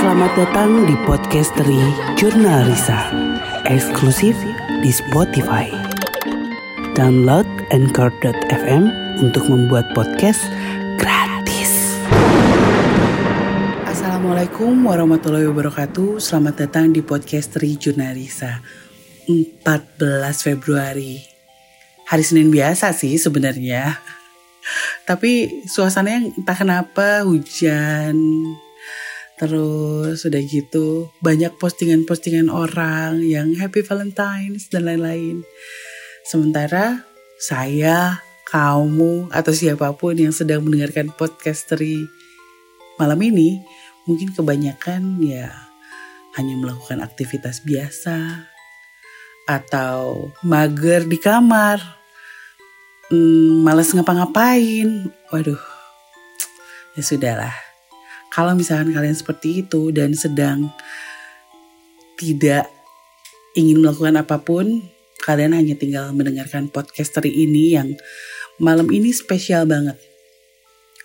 Selamat datang di podcasteri Jurnal Risa, eksklusif di Spotify. Download Anchor.fm untuk membuat podcast gratis. Assalamualaikum warahmatullahi wabarakatuh. Selamat datang di podcasteri Jurnal Risa. 14 Februari. Hari Senin biasa sih sebenarnya. Tapi suasananya entah kenapa hujan. Terus udah gitu banyak postingan-postingan orang yang happy valentines dan lain-lain. Sementara saya, kamu, atau siapa pun yang sedang mendengarkan podcast dari malam ini mungkin kebanyakan ya hanya melakukan aktivitas biasa atau mager di kamar, hmm, males ngapa-ngapain. Waduh, ya sudahlah. Kalau misalkan kalian seperti itu dan sedang tidak ingin melakukan apa pun, kalian hanya tinggal mendengarkan podcast hari ini yang malam ini spesial banget.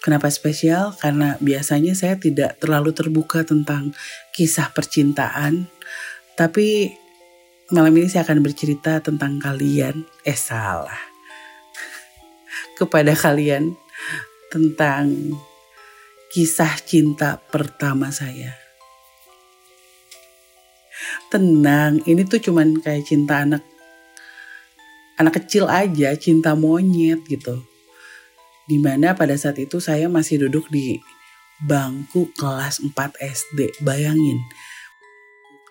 Kenapa spesial? Karena biasanya saya tidak terlalu terbuka tentang kisah percintaan, tapi malam ini saya akan bercerita tentang kalian. Eh salah. Kepada kalian tentang kisah cinta pertama saya. Tenang, ini tuh cuman kayak cinta anak anak kecil aja, cinta monyet gitu. Di mana pada saat itu saya masih duduk di bangku kelas 4 SD. Bayangin,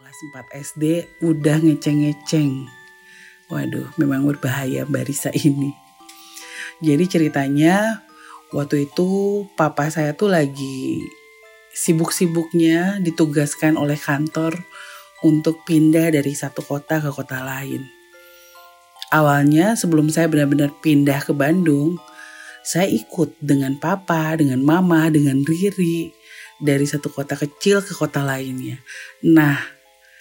kelas 4 SD udah ngeceng-ngeceng. Waduh, memang berbahaya barisa ini. Jadi ceritanya Waktu itu papa saya tuh lagi sibuk-sibuknya ditugaskan oleh kantor untuk pindah dari satu kota ke kota lain. Awalnya sebelum saya benar-benar pindah ke Bandung, saya ikut dengan papa, dengan mama, dengan Riri dari satu kota kecil ke kota lainnya. Nah,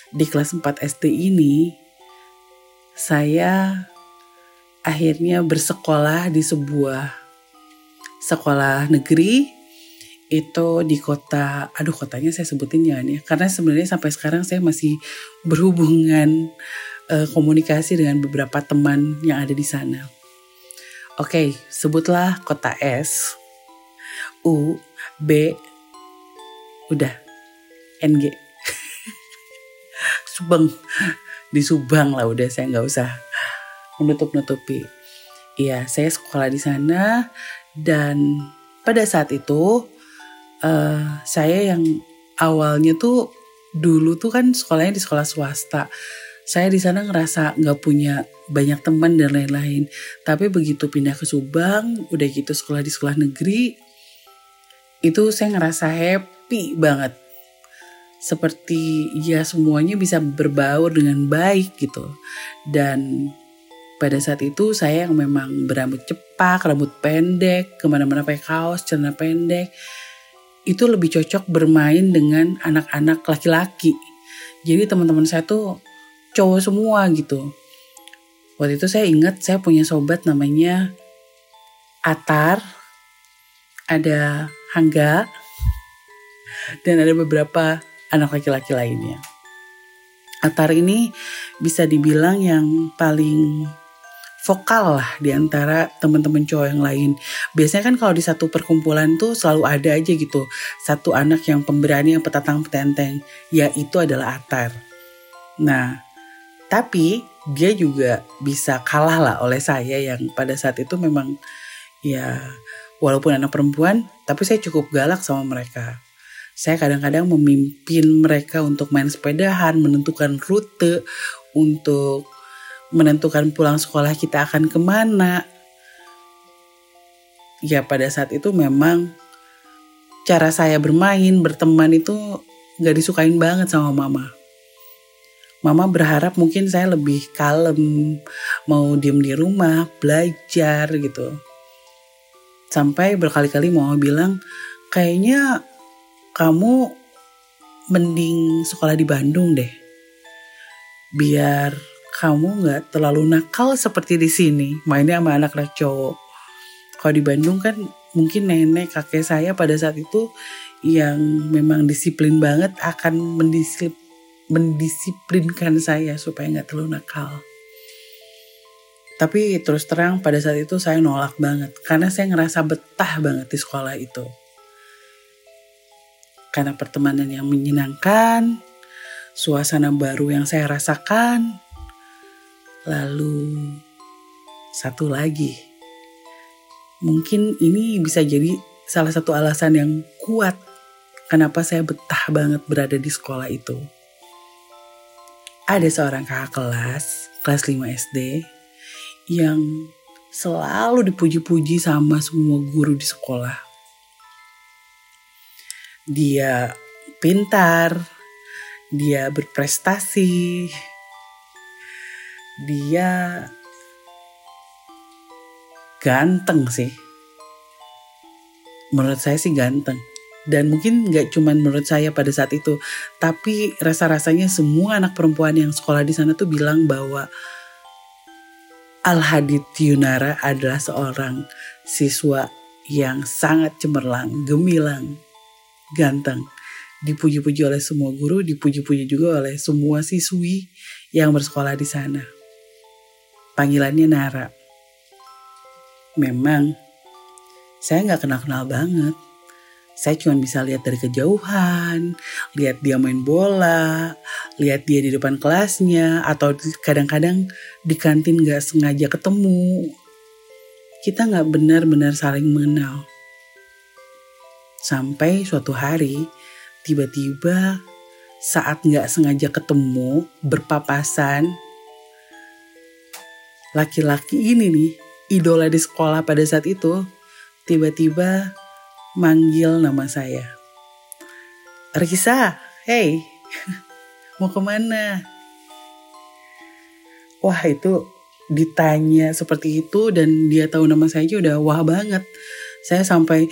di kelas 4 SD ini saya akhirnya bersekolah di sebuah sekolah negeri itu di kota, aduh kotanya saya sebutin ya nih, karena sebenarnya sampai sekarang saya masih berhubungan uh, komunikasi dengan beberapa teman yang ada di sana. Oke, okay, sebutlah kota S, U, B, udah, NG. Subang, di Subang lah udah saya nggak usah menutup-nutupi. Iya, saya sekolah di sana dan pada saat itu uh, saya yang awalnya tuh dulu tuh kan sekolahnya di sekolah swasta. Saya di sana ngerasa nggak punya banyak teman dan lain-lain. Tapi begitu pindah ke Subang, udah gitu sekolah di sekolah negeri, itu saya ngerasa happy banget. Seperti ya semuanya bisa berbaur dengan baik gitu. Dan pada saat itu saya yang memang berambut cepak, rambut pendek, ke mana-mana pakai kaos, celana pendek, itu lebih cocok bermain dengan anak-anak laki-laki. Jadi teman-teman saya tuh cowok semua gitu. Waktu itu saya ingat saya punya sobat namanya Atar, ada Hangga, dan ada beberapa anak laki-laki lainnya. Atar ini bisa dibilang yang paling vokal lah di antara teman-teman cowok yang lain. Biasanya kan kalau di satu perkumpulan tuh selalu ada aja gitu satu anak yang pemberani yang petatang petenteng, yaitu adalah Atar. Nah, tapi dia juga bisa kalah lah oleh saya yang pada saat itu memang ya walaupun anak perempuan, tapi saya cukup galak sama mereka. Saya kadang-kadang memimpin mereka untuk main sepedahan, menentukan rute, untuk menentukan pulang sekolah kita akan ke mana. Ya pada saat itu memang cara saya bermain, berteman itu gak disukain banget sama mama. Mama berharap mungkin saya lebih kalem, mau diem di rumah, belajar gitu. Sampai berkali-kali mama bilang, kayaknya kamu mending sekolah di Bandung deh. Biar kamu nggak terlalu nakal seperti di sini mainnya sama anak-anak cowok kalau di Bandung kan mungkin nenek kakek saya pada saat itu yang memang disiplin banget akan mendisiplin mendisiplinkan saya supaya nggak terlalu nakal. Tapi terus terang pada saat itu saya nolak banget karena saya ngerasa betah banget di sekolah itu. Karena pertemanan yang menyenangkan, suasana baru yang saya rasakan, lalu satu lagi. Mungkin ini bisa jadi salah satu alasan yang kuat kenapa saya betah banget berada di sekolah itu ada seorang kakak kelas, kelas 5 SD, yang selalu dipuji-puji sama semua guru di sekolah. Dia pintar, dia berprestasi, dia ganteng sih. Menurut saya sih ganteng dan mungkin nggak cuma menurut saya pada saat itu tapi rasa-rasanya semua anak perempuan yang sekolah di sana tuh bilang bahwa Al Hadid Yunara adalah seorang siswa yang sangat cemerlang, gemilang, ganteng. Dipuji-puji oleh semua guru, dipuji-puji juga oleh semua siswi yang bersekolah di sana. Panggilannya Nara. Memang saya nggak kenal-kenal banget saya cuma bisa lihat dari kejauhan, lihat dia main bola, lihat dia di depan kelasnya, atau kadang-kadang di kantin gak sengaja ketemu. Kita gak benar-benar saling mengenal. Sampai suatu hari, tiba-tiba saat gak sengaja ketemu, berpapasan, laki-laki ini nih, idola di sekolah pada saat itu, tiba-tiba manggil nama saya. Risa, hey, mau ke mana? Wah itu ditanya seperti itu dan dia tahu nama saya aja udah wah banget. Saya sampai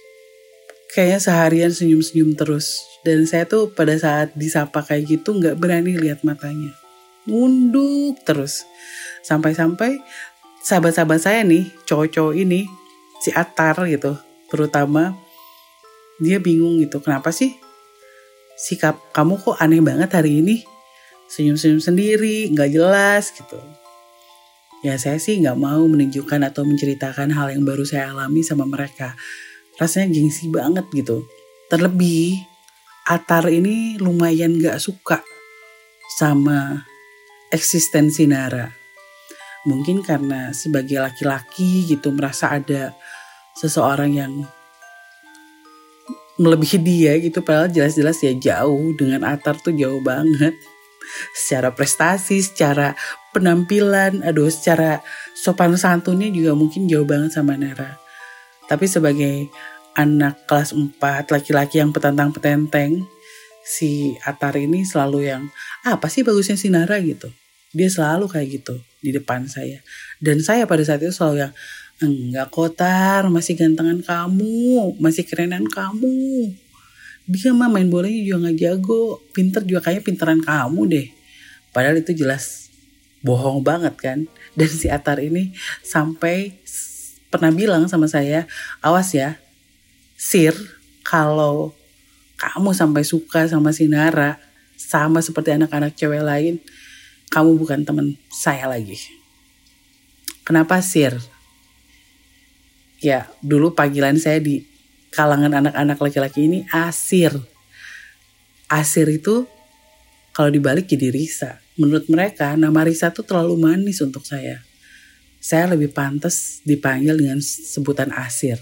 kayaknya seharian senyum-senyum terus. Dan saya tuh pada saat disapa kayak gitu nggak berani lihat matanya. Ngunduk terus. Sampai-sampai sahabat-sahabat saya nih, cowok-cowok ini, si Atar gitu, terutama dia bingung gitu kenapa sih sikap kamu kok aneh banget hari ini? Senyum-senyum sendiri nggak jelas gitu. Ya saya sih nggak mau menunjukkan atau menceritakan hal yang baru saya alami sama mereka. Rasanya gengsi banget gitu. Terlebih Atar ini lumayan gak suka sama eksistensi Nara mungkin karena sebagai laki-laki gitu merasa ada seseorang yang melebihi dia gitu padahal jelas-jelas ya jauh dengan Atar tuh jauh banget secara prestasi, secara penampilan, aduh secara sopan santunnya juga mungkin jauh banget sama Nara. Tapi sebagai anak kelas 4 laki-laki yang petantang petenteng si Atar ini selalu yang ah, apa sih bagusnya si Nara gitu. Dia selalu kayak gitu di depan saya. Dan saya pada saat itu selalu yang Enggak kotar, masih gantengan kamu, masih kerenan kamu. Dia mah main bolanya juga gak jago, pinter juga kayaknya pinteran kamu deh. Padahal itu jelas bohong banget kan. Dan si Atar ini sampai pernah bilang sama saya, awas ya, Sir, kalau kamu sampai suka sama si Nara, sama seperti anak-anak cewek lain, kamu bukan teman saya lagi. Kenapa Sir? ya dulu panggilan saya di kalangan anak-anak laki-laki ini Asir. Asir itu kalau dibalik jadi Risa. Menurut mereka nama Risa tuh terlalu manis untuk saya. Saya lebih pantas dipanggil dengan sebutan Asir.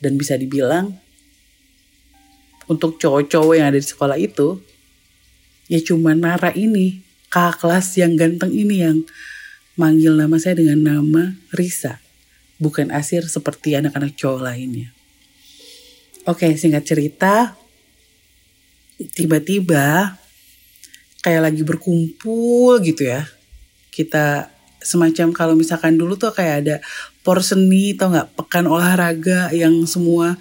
Dan bisa dibilang untuk cowok-cowok yang ada di sekolah itu ya cuma Nara ini kakak kelas yang ganteng ini yang manggil nama saya dengan nama Risa bukan asir seperti anak-anak cowok lainnya. Oke, singkat cerita, tiba-tiba kayak lagi berkumpul gitu ya. Kita semacam kalau misalkan dulu tuh kayak ada porseni atau nggak pekan olahraga yang semua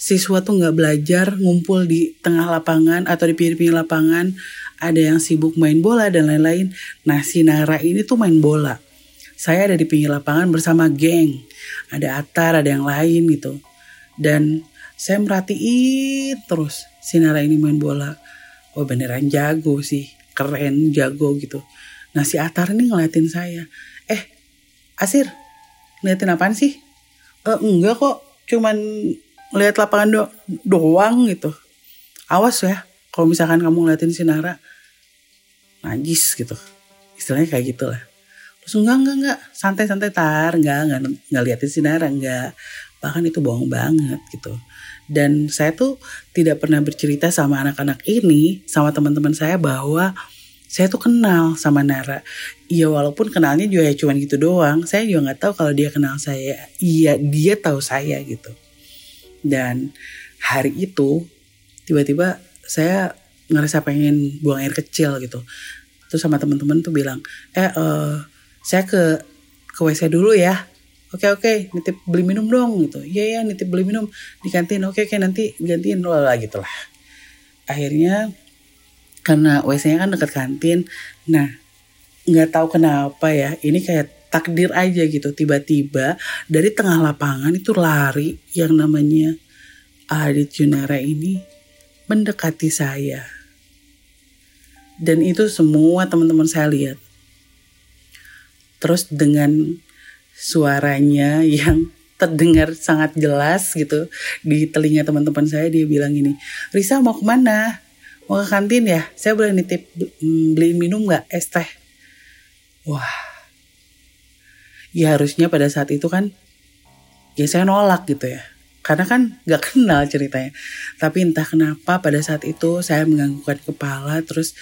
siswa tuh nggak belajar ngumpul di tengah lapangan atau di pinggir-pinggir lapangan ada yang sibuk main bola dan lain-lain. Nah si Nara ini tuh main bola saya ada di pinggir lapangan bersama geng. Ada Atar, ada yang lain gitu. Dan saya merhatiin terus si Nara ini main bola. Oh beneran jago sih, keren, jago gitu. Nah si Atar ini ngeliatin saya. Eh, Asir, ngeliatin apaan sih? Eh, enggak kok, cuman lihat lapangan do doang gitu. Awas ya, kalau misalkan kamu ngeliatin si Nara, najis gitu. Istilahnya kayak gitu lah. Terus enggak, enggak, enggak, santai-santai tar, enggak, enggak, enggak liatin si Nara, enggak. Bahkan itu bohong banget gitu. Dan saya tuh tidak pernah bercerita sama anak-anak ini, sama teman-teman saya bahwa saya tuh kenal sama Nara. Iya walaupun kenalnya juga ya cuman gitu doang. Saya juga nggak tahu kalau dia kenal saya. Iya dia tahu saya gitu. Dan hari itu tiba-tiba saya ngerasa pengen buang air kecil gitu. Terus sama teman-teman tuh bilang, eh uh, saya ke ke WC dulu ya. Oke okay, oke okay, nitip beli minum dong gitu. Iya ya nitip beli minum di kantin. Oke okay, oke okay, nanti gantiin lah gitu lah. Akhirnya karena WC-nya kan dekat kantin nah nggak tahu kenapa ya ini kayak takdir aja gitu. Tiba-tiba dari tengah lapangan itu lari yang namanya Adit Junara ini mendekati saya dan itu semua teman-teman saya lihat. Terus dengan suaranya yang terdengar sangat jelas gitu di telinga teman-teman saya dia bilang ini Risa mau ke mana? Mau ke kantin ya? Saya boleh nitip mm, beli minum nggak? Es teh. Wah. Ya harusnya pada saat itu kan ya saya nolak gitu ya. Karena kan nggak kenal ceritanya. Tapi entah kenapa pada saat itu saya menganggukkan kepala terus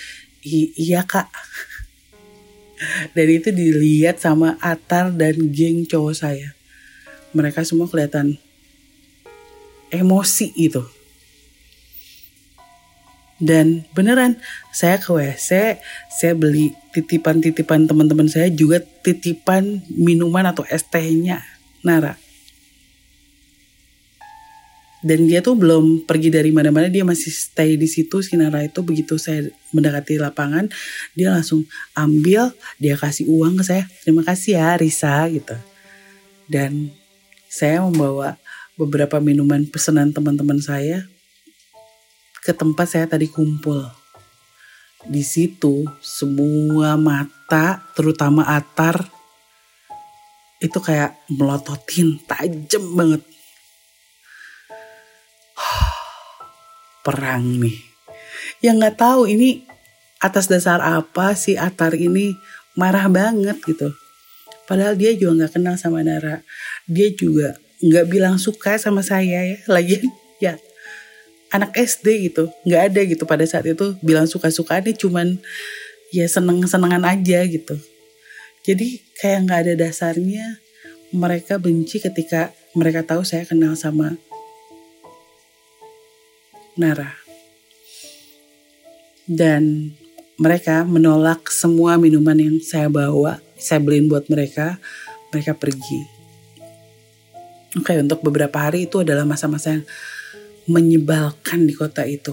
iya kak. Dan itu dilihat sama Atar dan geng cowok saya. Mereka semua kelihatan emosi itu dan beneran saya ke WC saya beli titipan-titipan teman-teman saya juga titipan minuman atau es tehnya Nara dan dia tuh belum pergi dari mana-mana dia masih stay di situ. Si Nara itu begitu saya mendekati lapangan dia langsung ambil dia kasih uang ke saya. Terima kasih ya Risa gitu. Dan saya membawa beberapa minuman pesanan teman-teman saya ke tempat saya tadi kumpul. Di situ semua mata terutama atar itu kayak melototin tajam banget perang nih. Yang nggak tahu ini atas dasar apa si Atar ini marah banget gitu. Padahal dia juga nggak kenal sama Nara. Dia juga nggak bilang suka sama saya ya. Lagi ya anak SD gitu. nggak ada gitu pada saat itu bilang suka-suka ini cuman ya seneng-senengan aja gitu. Jadi kayak nggak ada dasarnya mereka benci ketika mereka tahu saya kenal sama Nara. Dan mereka menolak semua minuman yang saya bawa, saya beliin buat mereka, mereka pergi. Oke, untuk beberapa hari itu adalah masa-masa yang menyebalkan di kota itu.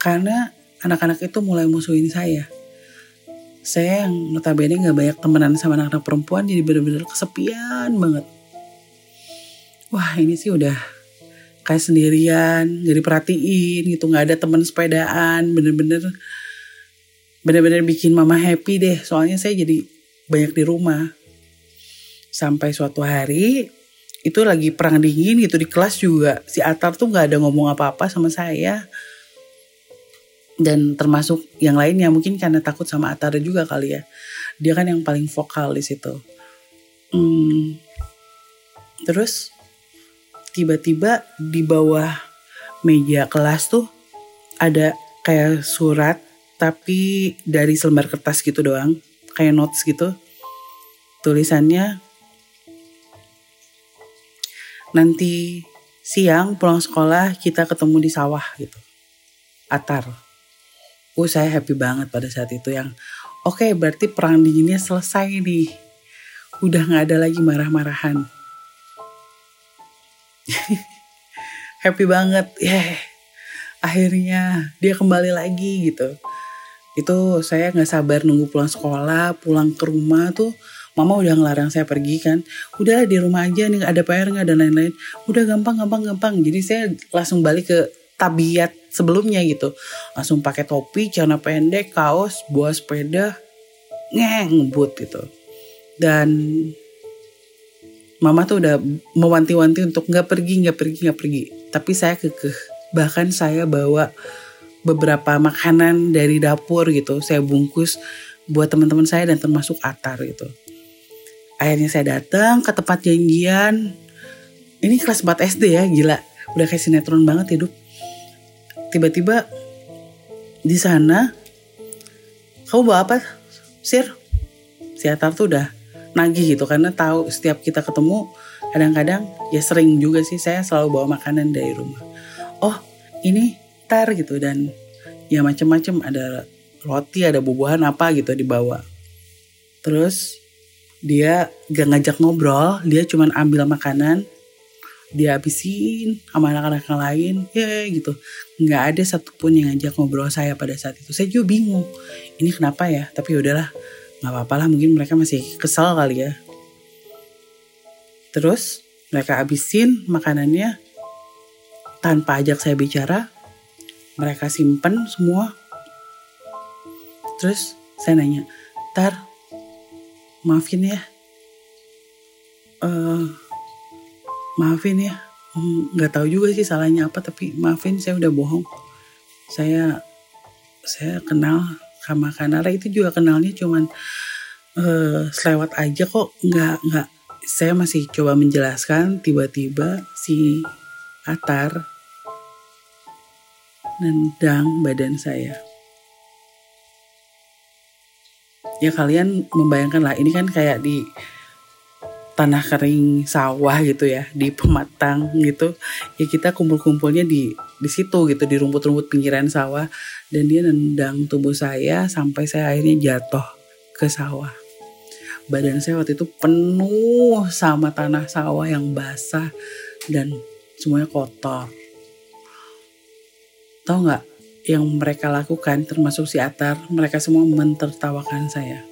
Karena anak-anak itu mulai musuhin saya. Saya yang notabene gak banyak temenan sama anak-anak perempuan jadi bener-bener kesepian banget. Wah ini sih udah kayak sendirian jadi perhatiin gitu nggak ada teman sepedaan bener-bener bener-bener bikin mama happy deh. Soalnya saya jadi banyak di rumah. Sampai suatu hari itu lagi perang dingin gitu di kelas juga. Si Atar tuh nggak ada ngomong apa-apa sama saya. Dan termasuk yang lainnya mungkin karena takut sama Atar juga kali ya. Dia kan yang paling vokal di situ. Hmm, terus tiba-tiba di bawah meja kelas tuh ada kayak surat tapi dari selembar kertas gitu doang kayak notes gitu. Tulisannya nanti siang pulang sekolah kita ketemu di sawah gitu. Atar. Uh saya happy banget pada saat itu yang oke okay, berarti perang dinginnya selesai nih. Udah nggak ada lagi marah-marahan happy banget ya yeah. akhirnya dia kembali lagi gitu. Itu saya nggak sabar nunggu pulang sekolah pulang ke rumah tuh mama udah ngelarang saya pergi kan. Udah di rumah aja nih ada PR nggak dan lain-lain. Udah gampang gampang gampang. Jadi saya langsung balik ke tabiat sebelumnya gitu. Langsung pakai topi celana pendek kaos bawa sepeda ngebut gitu. Dan mama tuh udah mewanti-wanti untuk nggak pergi nggak pergi nggak pergi. Tapi saya kekeh. Bahkan saya bawa beberapa makanan dari dapur gitu saya bungkus buat teman-teman saya dan termasuk Atar gitu. Akhirnya saya datang ke tempat janjian. Ini kelas 4 SD ya gila. Udah kayak sinetron banget hidup. Tiba-tiba di sana kamu bawa apa sir? Si Atar tuh udah nagih gitu karena tahu setiap kita ketemu kadang-kadang ya sering juga sih saya selalu bawa makanan dari rumah. Oh ini gitar gitu dan ya macem-macem ada roti ada bubuhan apa gitu dibawa. Terus dia gak ngajak ngobrol dia cuman ambil makanan dia habisin sama anak-anak yang lain ya gitu. Nggak ada satupun yang ngajak ngobrol saya pada saat itu. Saya juga bingung ini kenapa ya? Tapi udahlah nggak apa-apa lah mungkin mereka masih kesal kali ya. Terus mereka habisin makanannya. Tanpa ajak saya bicara mereka simpen semua. Terus saya nanya tar maafin ya. Uh, maafin ya. Nggak tahu juga sih salahnya apa tapi maafin saya udah bohong. Saya saya kenal sama Kanara itu juga kenalnya cuman uh, selewat aja kok. Nggak nggak. Saya masih coba menjelaskan tiba-tiba si Atar nendang badan saya. Ya kalian membayangkan lah ini kan kayak di tanah kering sawah gitu ya di pematang gitu ya kita kumpul-kumpulnya di di situ gitu di rumput-rumput pinggiran sawah dan dia nendang tubuh saya sampai saya akhirnya jatuh ke sawah badan saya waktu itu penuh sama tanah sawah yang basah dan semuanya kotor Tahu nggak yang mereka lakukan termasuk si Atar, mereka semua mentertawakan saya.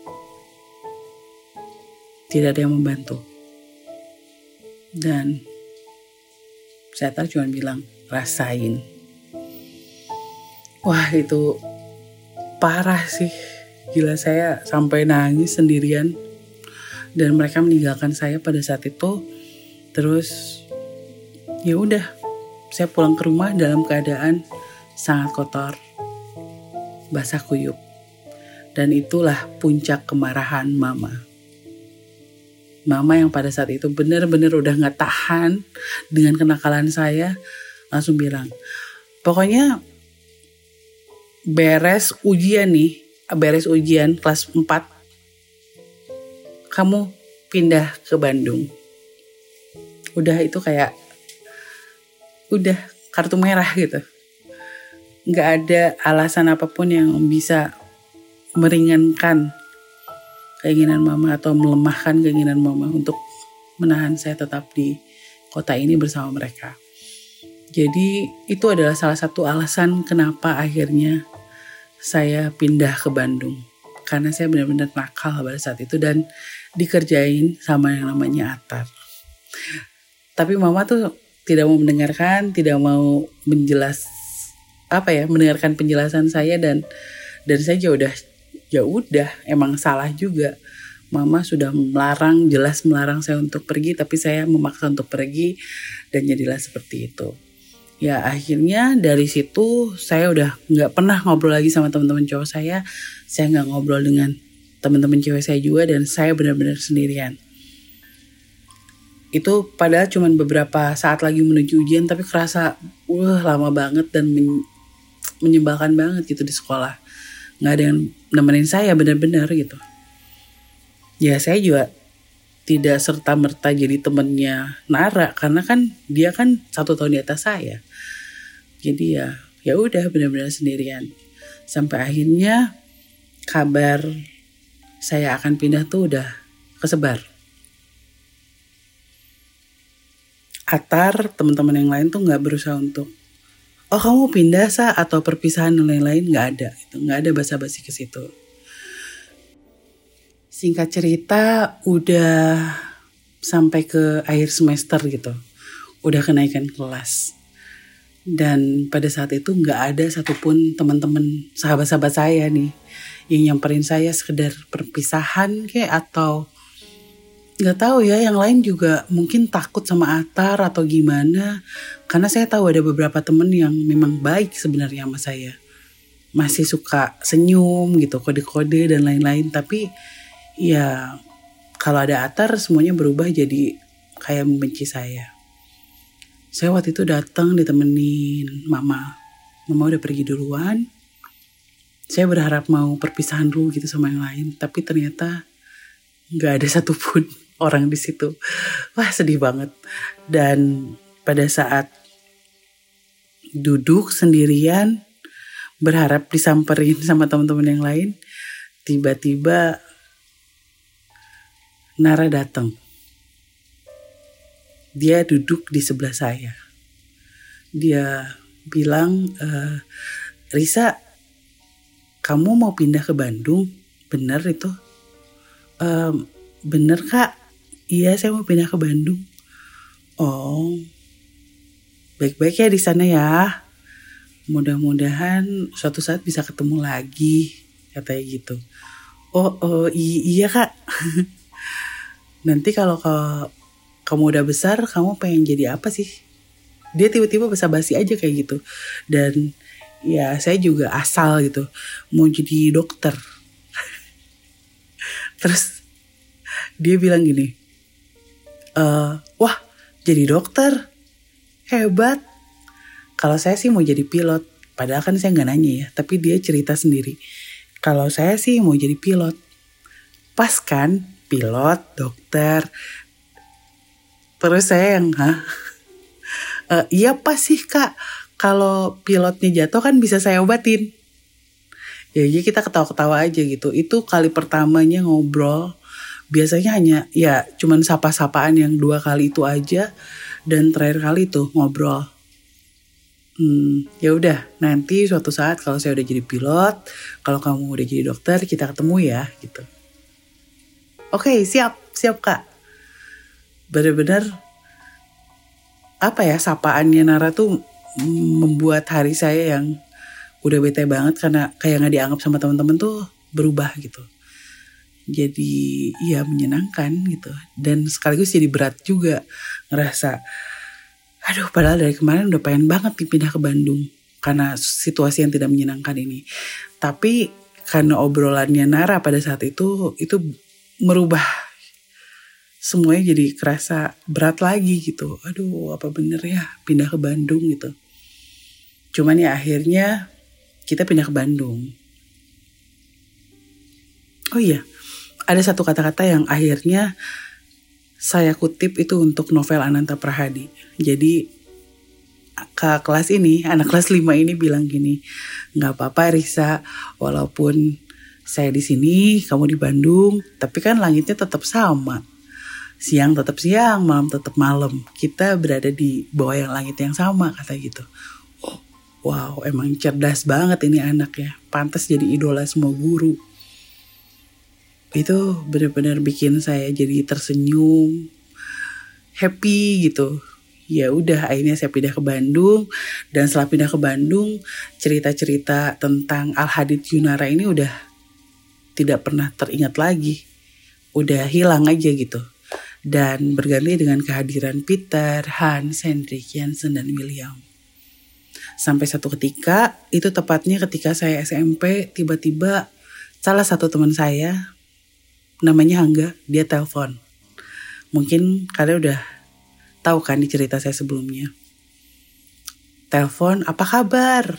Tidak ada yang membantu. Dan si Atar cuma bilang, rasain. Wah itu parah sih. Gila saya sampai nangis sendirian. Dan mereka meninggalkan saya pada saat itu. Terus ya udah, saya pulang ke rumah dalam keadaan sangat kotor, basah kuyup. Dan itulah puncak kemarahan mama. Mama yang pada saat itu benar-benar udah gak tahan dengan kenakalan saya, langsung bilang, pokoknya beres ujian nih, beres ujian kelas 4, kamu pindah ke Bandung. Udah itu kayak, udah kartu merah gitu nggak ada alasan apa pun yang bisa meringankan keinginan mama atau melemahkan keinginan mama untuk menahan saya tetap di kota ini bersama mereka. Jadi itu adalah salah satu alasan kenapa akhirnya saya pindah ke Bandung. Karena saya benar-benar nakal pada saat itu dan dikerjain sama yang namanya Atar. Tapi mama tuh tidak mau mendengarkan, tidak mau menjelas apa ya mendengarkan penjelasan saya dan dan saya ya udah ya udah emang salah juga. Mama sudah melarang jelas melarang saya untuk pergi tapi saya memaksa untuk pergi dan jadilah seperti itu. Ya akhirnya dari situ saya udah nggak pernah ngobrol lagi sama teman-teman cowok saya. Saya nggak ngobrol dengan teman-teman cewek saya juga dan saya benar-benar sendirian. Itu padahal cuma beberapa saat lagi menuju ujian tapi kerasa wah lama banget dan men menyebalkan banget gitu di sekolah nggak ada yang nemenin saya benar-benar gitu. Ya saya juga tidak serta merta jadi temennya Nara karena kan dia kan satu tahun di atas saya. Jadi ya ya udah benar-benar sendirian. Sampai akhirnya kabar saya akan pindah tuh udah kesebar. Atar teman-teman yang lain tuh nggak berusaha untuk oh kamu pindah sa atau perpisahan dan lain-lain nggak ada itu nggak ada basa-basi ke situ Singkat cerita udah sampai ke akhir semester gitu. Udah kenaikan kelas. Dan pada saat itu nggak ada satupun teman-teman sahabat-sahabat saya nih yang nyamperin saya sekedar perpisahan kayak atau nggak tahu ya yang lain juga mungkin takut sama Atar atau gimana karena saya tahu ada beberapa temen yang memang baik sebenarnya sama saya masih suka senyum gitu kode-kode dan lain-lain tapi ya kalau ada Atar semuanya berubah jadi kayak membenci saya saya waktu itu datang ditemenin mama. Mama udah pergi duluan. Saya berharap mau perpisahan dulu gitu sama yang lain. Tapi ternyata nggak ada satupun orang di situ. Wah sedih banget. Dan pada saat duduk sendirian, berharap disamperin sama teman-teman yang lain, tiba-tiba Nara datang dia duduk di sebelah saya. Dia bilang, e, Risa, kamu mau pindah ke Bandung? Bener itu? E, bener kak? Iya saya mau pindah ke Bandung. Oh, baik-baik ya di sana ya. Mudah-mudahan suatu saat bisa ketemu lagi, katanya gitu. Oh, oh iya kak. Nanti kalau kamu udah besar kamu pengen jadi apa sih dia tiba-tiba basa-basi aja kayak gitu dan ya saya juga asal gitu mau jadi dokter terus dia bilang gini e, wah jadi dokter hebat kalau saya sih mau jadi pilot padahal kan saya nggak nanya ya tapi dia cerita sendiri kalau saya sih mau jadi pilot pas kan pilot dokter Terus saya yang, hah? Uh, iya pas sih kak, kalau pilotnya jatuh kan bisa saya obatin. Ya jadi kita ketawa-ketawa aja gitu. Itu kali pertamanya ngobrol. Biasanya hanya ya cuman sapa-sapaan yang dua kali itu aja. Dan terakhir kali itu ngobrol. Hmm, ya udah nanti suatu saat kalau saya udah jadi pilot, kalau kamu udah jadi dokter kita ketemu ya gitu. Oke okay, siap siap kak bener-bener apa ya sapaannya Nara tuh membuat hari saya yang udah bete banget karena kayak nggak dianggap sama teman-teman tuh berubah gitu jadi ya menyenangkan gitu dan sekaligus jadi berat juga ngerasa aduh padahal dari kemarin udah pengen banget nih pindah ke Bandung karena situasi yang tidak menyenangkan ini tapi karena obrolannya Nara pada saat itu itu merubah semuanya jadi kerasa berat lagi gitu. Aduh, apa bener ya pindah ke Bandung gitu. Cuman ya akhirnya kita pindah ke Bandung. Oh iya, ada satu kata-kata yang akhirnya saya kutip itu untuk novel Ananta Prahadi. Jadi ke kelas ini, anak kelas 5 ini bilang gini, nggak apa-apa Risa, walaupun saya di sini, kamu di Bandung, tapi kan langitnya tetap sama siang tetap siang, malam tetap malam. Kita berada di bawah yang langit yang sama kata gitu. Oh, wow, emang cerdas banget ini anak ya. Pantas jadi idola semua guru. Itu benar-benar bikin saya jadi tersenyum, happy gitu. Ya udah akhirnya saya pindah ke Bandung dan setelah pindah ke Bandung cerita-cerita tentang Al Hadid Yunara ini udah tidak pernah teringat lagi. Udah hilang aja gitu dan berganti dengan kehadiran Peter, Hans, Hendrik, Jensen, dan William. Sampai satu ketika, itu tepatnya ketika saya SMP, tiba-tiba salah satu teman saya, namanya Angga, dia telepon. Mungkin kalian udah tahu kan di cerita saya sebelumnya. Telepon, apa kabar?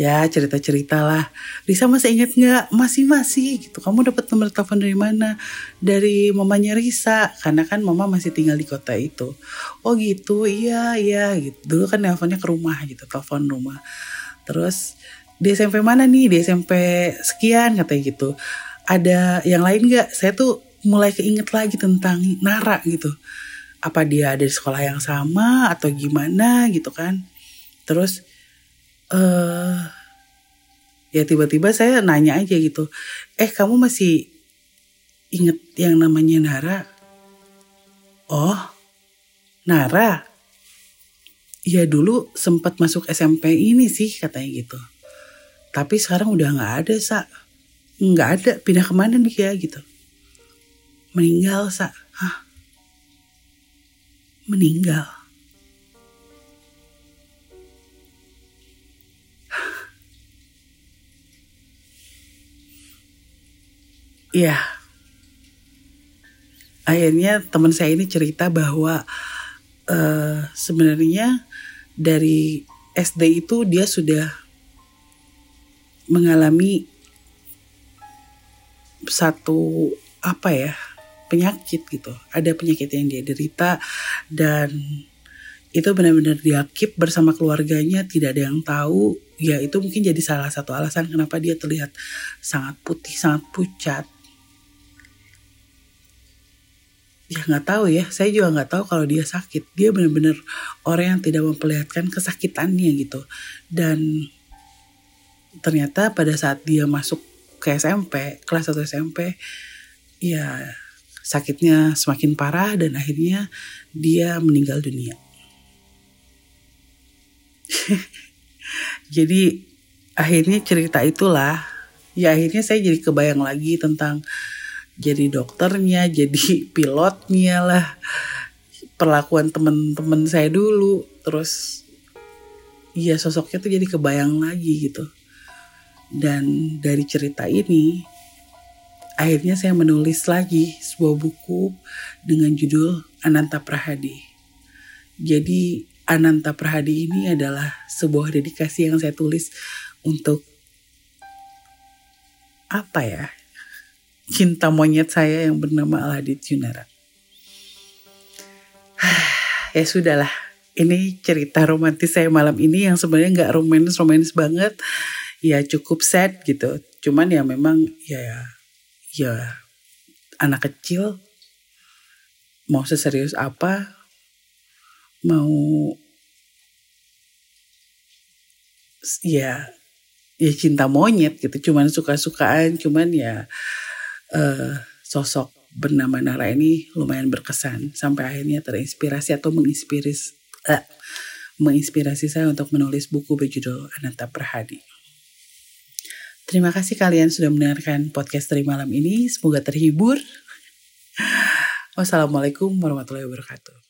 ya cerita-cerita lah. Risa masih inget nggak? Masih masih gitu. Kamu dapat nomor telepon dari mana? Dari mamanya Risa, karena kan mama masih tinggal di kota itu. Oh gitu, iya iya gitu. Dulu kan teleponnya ke rumah gitu, telepon rumah. Terus di SMP mana nih? Di SMP sekian katanya gitu. Ada yang lain nggak? Saya tuh mulai keinget lagi tentang Nara gitu. Apa dia ada di sekolah yang sama atau gimana gitu kan? Terus uh, ya tiba-tiba saya nanya aja gitu eh kamu masih inget yang namanya Nara. Oh, Nara. Ya dulu sempat masuk SMP ini sih katanya gitu. Tapi sekarang udah nggak ada sa. Nggak ada, pindah ke mana dia gitu. Meninggal sa. Hah? Meninggal. Iya. Akhirnya teman saya ini cerita bahwa uh, sebenarnya dari SD itu dia sudah mengalami satu apa ya penyakit gitu. Ada penyakit yang dia derita dan itu benar-benar dia keep bersama keluarganya tidak ada yang tahu. Ya itu mungkin jadi salah satu alasan kenapa dia terlihat sangat putih sangat pucat. Ya nggak tahu ya. Saya juga nggak tahu kalau dia sakit. Dia benar-benar orang yang tidak memperlihatkan kesakitannya gitu. Dan ternyata pada saat dia masuk ke SMP kelas 1 SMP ya sakitnya semakin parah dan akhirnya dia meninggal dunia jadi akhirnya cerita itulah ya akhirnya saya jadi kebayang lagi tentang jadi dokternya, jadi pilotnya lah. Perlakuan temen-temen saya dulu, terus iya sosoknya tuh jadi kebayang lagi gitu. Dan dari cerita ini, akhirnya saya menulis lagi sebuah buku dengan judul Ananta Prahadi. Jadi Ananta Prahadi ini adalah sebuah dedikasi yang saya tulis untuk apa ya cinta monyet saya yang bernama Aladit Junara. ya sudahlah, ini cerita romantis saya malam ini yang sebenarnya nggak romantis romantis banget, ya cukup sad gitu. Cuman ya memang ya ya anak kecil mau seserius apa, mau ya ya cinta monyet gitu, cuman suka-sukaan, cuman ya uh, sosok bernama Nara ini lumayan berkesan sampai akhirnya terinspirasi atau menginspirasi uh, menginspirasi saya untuk menulis buku berjudul Ananta Prahadi. Terima kasih kalian sudah mendengarkan podcast dari malam ini. Semoga terhibur. Wassalamualaikum warahmatullahi wabarakatuh.